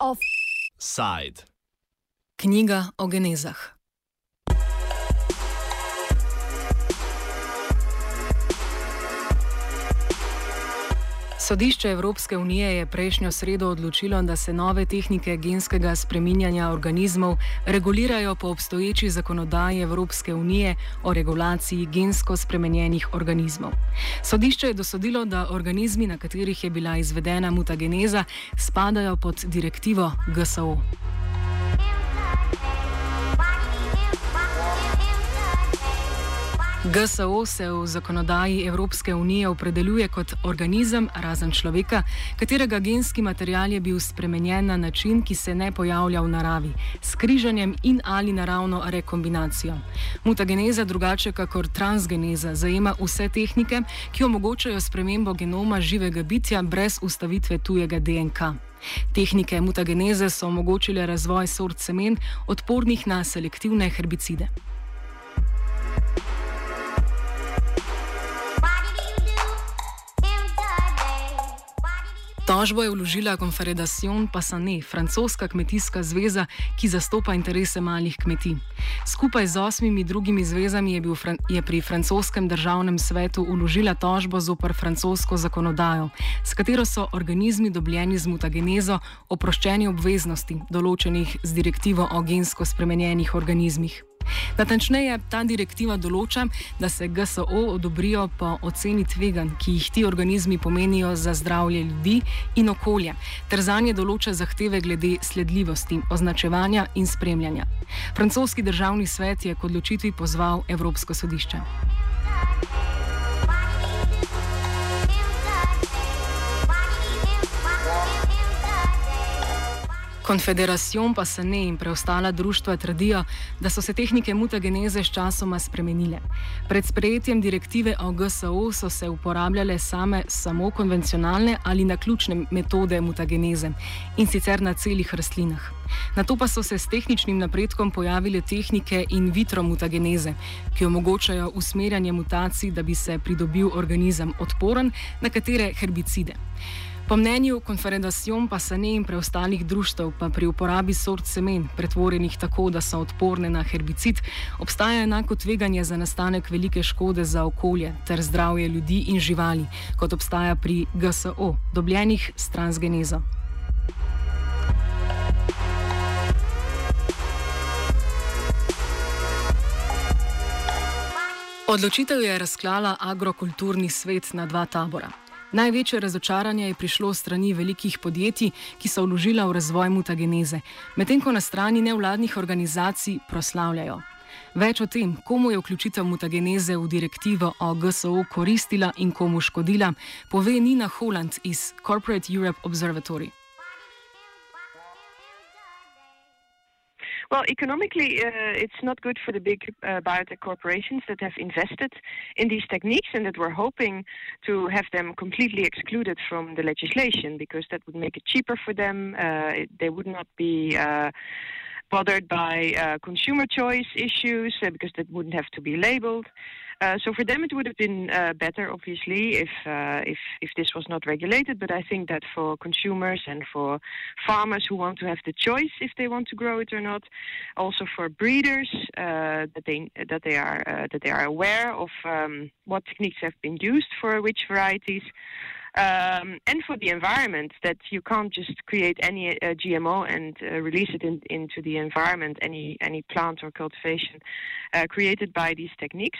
Offside. Knjiga o genezah. Sodišče Evropske unije je prejšnjo sredo odločilo, da se nove tehnike genskega spreminjanja organizmov regulirajo po obstoječi zakonodaji Evropske unije o regulaciji gensko spremenjenih organizmov. Sodišče je dosodilo, da organizmi, na katerih je bila izvedena mutageneza, spadajo pod direktivo GSO. GSO se v zakonodaji Evropske unije opredeljuje kot organizem, razen človeka, katerega genski material je bil spremenjen na način, ki se ne pojavlja v naravi, s križanjem in ali naravno rekombinacijo. Mutageneza, drugače kot transgeneza, zajema vse tehnike, ki omogočajo spremembo genoma živega bitja brez ustavitve tujega DNK. Tehnike mutageneze so omogočile razvoj sort semen, odpornih na selektivne herbicide. Tožbo je vložila Confederation Passane, francoska kmetijska zveza, ki zastopa interese malih kmetij. Skupaj z osmimi drugimi zvezami je, fran je pri francoskem državnem svetu vložila tožbo zoper francosko zakonodajo, s katero so organizmi dobljeni z mutagenezo oproščeni obveznosti, določenih z direktivo o gensko spremenjenih organizmih. Natančneje, ta direktiva določa, da se GSO odobrijo po oceni tveganj, ki jih ti organizmi pomenijo za zdravje ljudi in okolja, ter za nje določa zahteve glede sledljivosti, označevanja in spremljanja. Francoski državni svet je k odločitvi pozval Evropsko sodišče. Konfederacijon pa se ne in preostala društva trdijo, da so se tehnike mutageneze s časoma spremenile. Pred sprejetjem direktive o GSO so se uporabljale same samo konvencionalne ali naključne metode mutageneze in sicer na celih rastlinah. Na to pa so se s tehničnim napredkom pojavile tehnike in vitro mutageneze, ki omogočajo usmerjanje mutacij, da bi se pridobil organizem odporen na katere herbicide. Po mnenju Confederacion pa se ne in preostalih društv, pa pri uporabi sort semen, pretvorjenih tako, da so odporne na herbicid, obstaja enako tveganje za nastanek velike škode za okolje ter zdravje ljudi in živali, kot obstaja pri GSO, dobljenih s transgenezo. Odločitev je razklala agrokulturni svet na dva tabora. Največje razočaranje je prišlo strani velikih podjetij, ki so vložila v razvoj mutageneze, medtem ko na strani nevladnih organizacij proslavljajo. Več o tem, komu je vključitev mutageneze v direktivo o GSO koristila in komu škodila, pove Nina Holland iz Corporate Europe Observatory. Well, economically, uh, it's not good for the big uh, biotech corporations that have invested in these techniques and that we're hoping to have them completely excluded from the legislation because that would make it cheaper for them. Uh, they would not be uh, bothered by uh, consumer choice issues uh, because that wouldn't have to be labeled. Uh, so for them, it would have been uh, better, obviously, if uh, if if this was not regulated. But I think that for consumers and for farmers who want to have the choice if they want to grow it or not, also for breeders uh, that they that they are uh, that they are aware of um, what techniques have been used for which varieties. Um, and for the environment, that you can't just create any uh, GMO and uh, release it in, into the environment, any any plant or cultivation uh, created by these techniques.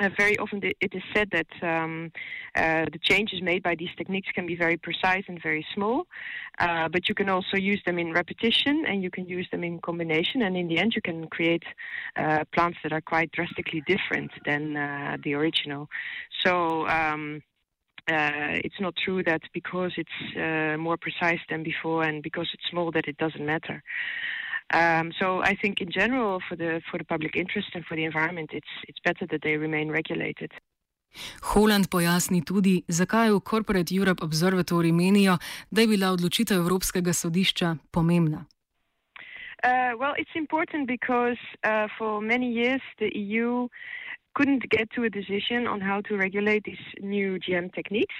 Uh, very often it is said that um, uh, the changes made by these techniques can be very precise and very small, uh, but you can also use them in repetition and you can use them in combination, and in the end, you can create uh, plants that are quite drastically different than uh, the original. So. Um, uh, it's not true that because it's more precise than before and because it's small that it doesn't matter. Um, so I think in general, for the for the public interest and for the environment, it's it's better that they remain regulated. Holland pojasni tudi, zakaj v Corporate Europe Observatory menijo, da je bila odločitev Evropskega sodišča pomembna. Uh, well, it's important because uh, for many years the EU couldn't get to a decision on how to regulate these new GM techniques.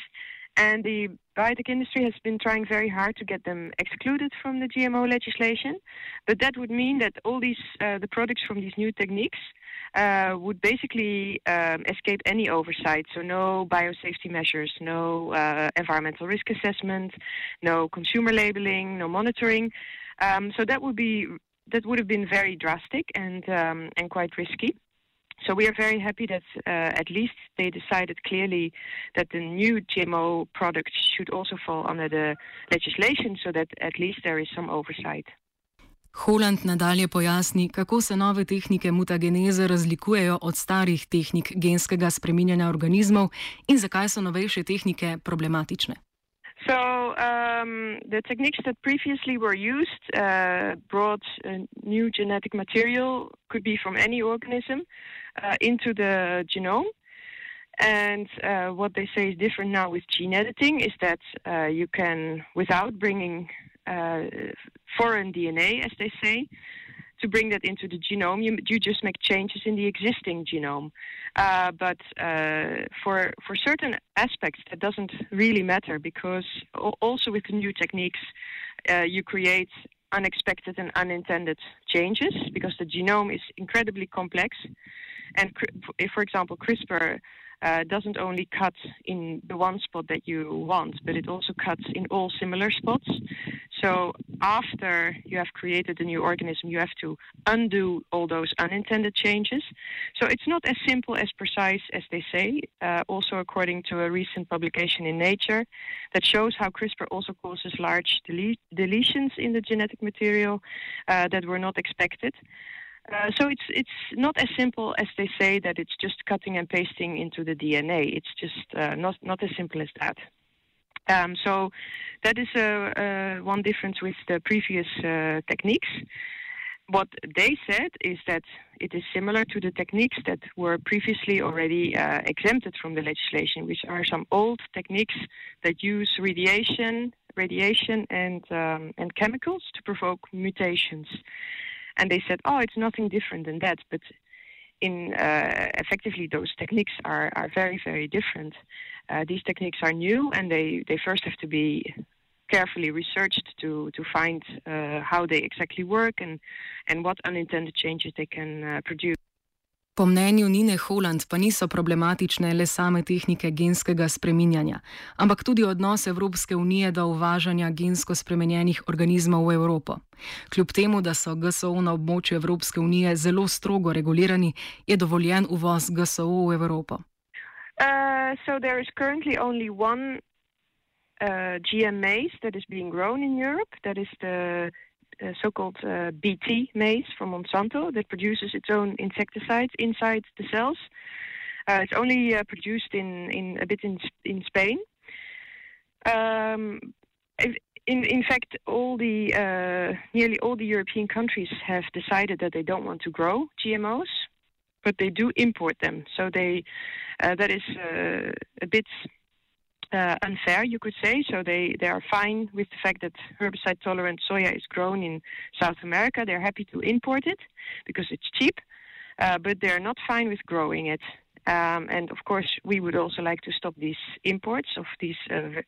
And the biotech industry has been trying very hard to get them excluded from the GMO legislation. But that would mean that all these uh, the products from these new techniques uh, would basically um, escape any oversight. So no biosafety measures, no uh, environmental risk assessment, no consumer labeling, no monitoring. Um, so that would be that would have been very drastic and um, and quite risky. So we are very happy that uh, at least they decided clearly that the new GMO products should also fall under the legislation, so that at least there is some oversight. Holland nadalje pojasni, kako se nove tehnike mutageneze razlikujejo od starih tehnik genskega spreminjanja organizmov in zakaj so novejše tehnike problematične. So um, the techniques that previously were used uh, brought new genetic material, could be from any organism, uh, into the genome. And uh, what they say is different now with gene editing is that uh, you can, without bringing uh, foreign DNA, as they say, to bring that into the genome, you, you just make changes in the existing genome. Uh, but uh, for for certain aspects, that doesn't really matter because also with the new techniques, uh, you create unexpected and unintended changes because the genome is incredibly complex. And for example, CRISPR uh, doesn't only cut in the one spot that you want, but it also cuts in all similar spots. So after you have created a new organism, you have to undo all those unintended changes. So it's not as simple as precise as they say. Uh, also, according to a recent publication in Nature, that shows how CRISPR also causes large deletions in the genetic material uh, that were not expected. Uh, so it's it's not as simple as they say that it's just cutting and pasting into the DNA. It's just uh, not not as simple as that. Um, so that is uh, one difference with the previous uh, techniques. What they said is that it is similar to the techniques that were previously already uh, exempted from the legislation, which are some old techniques that use radiation, radiation and um, and chemicals to provoke mutations. And they said, oh, it's nothing different than that. But in uh, effectively, those techniques are, are very, very different. Uh, these techniques are new, and they, they first have to be carefully researched to, to find uh, how they exactly work and, and what unintended changes they can uh, produce. Po mnenju Nine Holland pa niso problematične le same tehnike genskega spreminjanja, ampak tudi odnos Evropske unije do uvažanja gensko spremenjenih organizmov v Evropo. Kljub temu, da so GSO na območju Evropske unije zelo strogo regulirani, je dovoljen uvoz GSO v Evropo. Uh, so there is currently only one uh, GM maize that is being grown in Europe. That is the uh, so-called uh, BT maize from Monsanto that produces its own insecticides inside the cells. Uh, it's only uh, produced in, in a bit in in Spain. Um, in in fact, all the uh, nearly all the European countries have decided that they don't want to grow GMOs, but they do import them. So they uh, that is a bit uh, unfair, you could say. So they, they are fine with the fact that herbicide tolerant soya is grown in South America. They're happy to import it because it's cheap, uh, but they're not fine with growing it. Um, and of course, we would also like to stop these imports of these uh,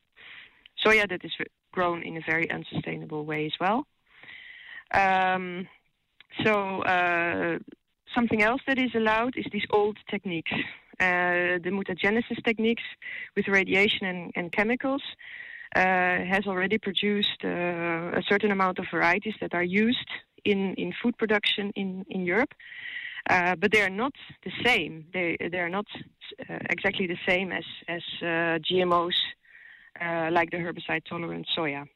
soya that is grown in a very unsustainable way as well. Um, so uh, something else that is allowed is these old techniques. The mutagenesis techniques with radiation and, and chemicals uh, has already produced uh, a certain amount of varieties that are used in, in food production in, in Europe. Uh, but they are not the same. They they are not uh, exactly the same as as uh, GMOs like the herbicide tolerant soya.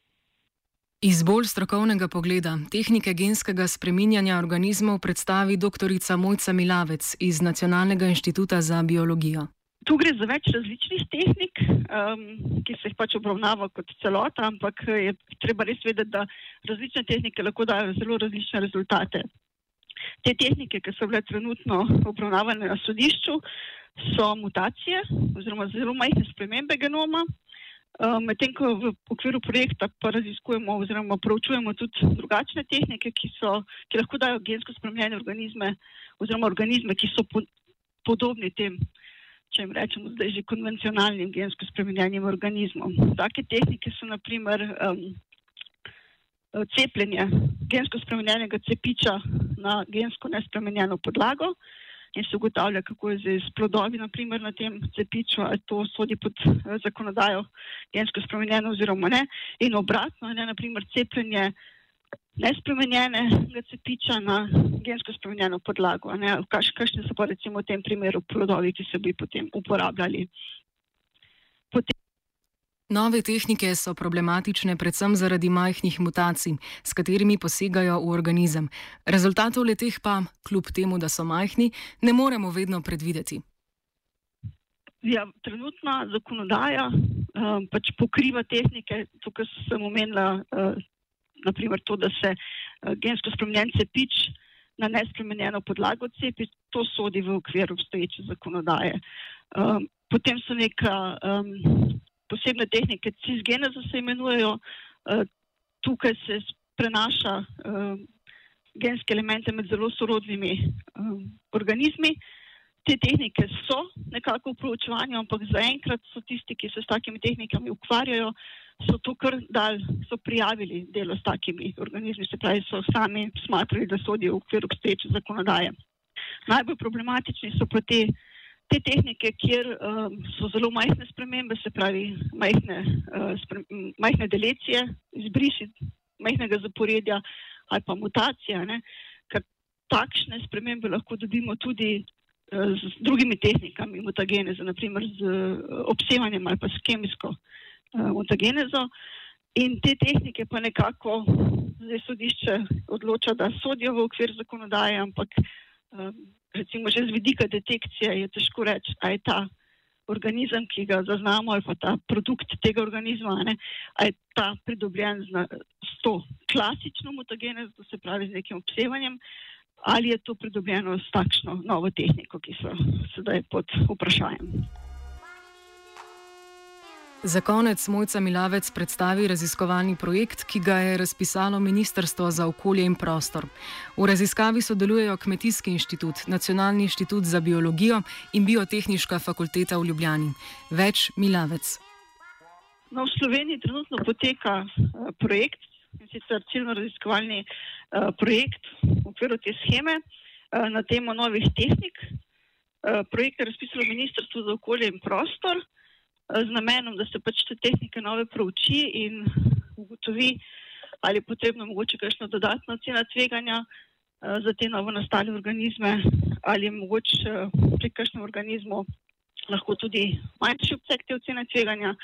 Iz bolj strokovnega pogleda tehnike genskega spreminjanja organizmov predstavi dr. Mojca Milavec iz Nacionalnega inštituta za biologijo. Tu gre za več različnih tehnik, um, ki se jih pač obravnava kot celota, ampak je treba res vedeti, da različne tehnike lahko dajo zelo različne rezultate. Te tehnike, ki so bile trenutno obravnavane na sodišču, so mutacije oziroma zelo majhne spremembe genoma. Medtem ko v okviru projekta pa raziskujemo oziroma proučujemo tudi drugačne tehnike, ki, so, ki lahko dajo gensko spremenjene organizme oziroma organizme, ki so po, podobni tem, če jim rečemo zdaj že konvencionalnim gensko spremenjenim organizmom. Take tehnike so naprimer um, cepljenje gensko spremenjenega cepiča na gensko nespremenjeno podlago in se ugotavlja, kako je zdaj s plodovi, naprimer na tem cepiču, ali to sodi pod eh, zakonodajo gensko spremenjeno oziroma ne. In obratno, ne, naprimer cepljenje nespremenjenega cepiča na gensko spremenjeno podlago. Kaš, kakšni so pa recimo v tem primeru plodovi, ki se bi potem uporabljali. Potem Nove tehnike so problematične predvsem zaradi majhnih mutacij, s katerimi posegajo v organizem. Rezultatov leteh pa, kljub temu, da so majhni, ne moremo vedno predvideti. Ja, trenutna zakonodaja um, pač pokriva tehnike, tukaj sem omenila, uh, naprimer to, da se uh, gensko spremenjen cepič na nespremenjeno podlago cepi, to sodi v okvir obstoječe zakonodaje. Um, potem so neka. Um, posebne tehnike, cisgeneza se imenujejo. Eh, tukaj se prenaša eh, genske elemente med zelo sorodnimi eh, organizmi. Te tehnike so nekako v proučevanju, ampak zaenkrat so tisti, ki se s takimi tehnikami ukvarjajo, so to kar dal, so prijavili delo s takimi organizmi, se pravi, so sami smatrali, da sodijo v okviru obstoječe zakonodaje. Najbolj problematični so pa te te tehnike, kjer um, so zelo majhne spremembe, se pravi majhne, uh, spre, majhne delecije, izbrisi majhnega zaporedja ali pa mutacija, ne, ker takšne spremembe lahko dobimo tudi uh, z drugimi tehnikami mutageneze, naprimer z uh, obsevanjem ali pa s kemijsko uh, mutagenezo. In te tehnike pa nekako zdaj sodišče odloča, da sodijo v okvir zakonodaje, ampak recimo že z vidika detekcije je težko reči, ali je ta organizem, ki ga zaznamo, ali pa ta produkt tega organizma, ali je ta pridobljen z, z to klasično mutagenezo, se pravi z nekim obsevanjem, ali je to pridobljeno s takšno novo tehniko, ki so sedaj pod vprašanjem. Za konec Mojca Milavec predstavi raziskovalni projekt, ki ga je razpisalo Ministrstvo za okolje in prostor. V raziskavi sodelujejo Kmetijski inštitut, Nacionalni inštitut za biologijo in Biotehnička fakulteta v Ljubljani. Več Milavec. No, v Sloveniji trenutno poteka uh, projekt, in sicer ciljno raziskovalni uh, projekt v okviru te scheme uh, na temo novih tehnik. Projekt je razpisalo Ministrstvo za okolje in prostor z namenom, da se pač te tehnike nove prouči in ugotovi, ali je potrebno mogoče kakšno dodatno ocena tveganja uh, za te novo nastale organizme, ali je mogoče uh, pri kakšnem organizmu lahko tudi manjši obseg te ocene tveganja.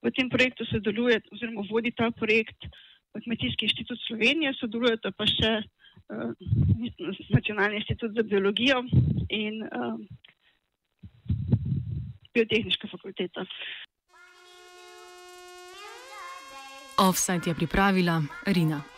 V tem projektu sodeluje oziroma vodi ta projekt Kmetijski inštitut Slovenije, sodelujete pa še uh, Nacionalni inštitut za biologijo in biotehniška fakulteta. Offset je pripravila Rina.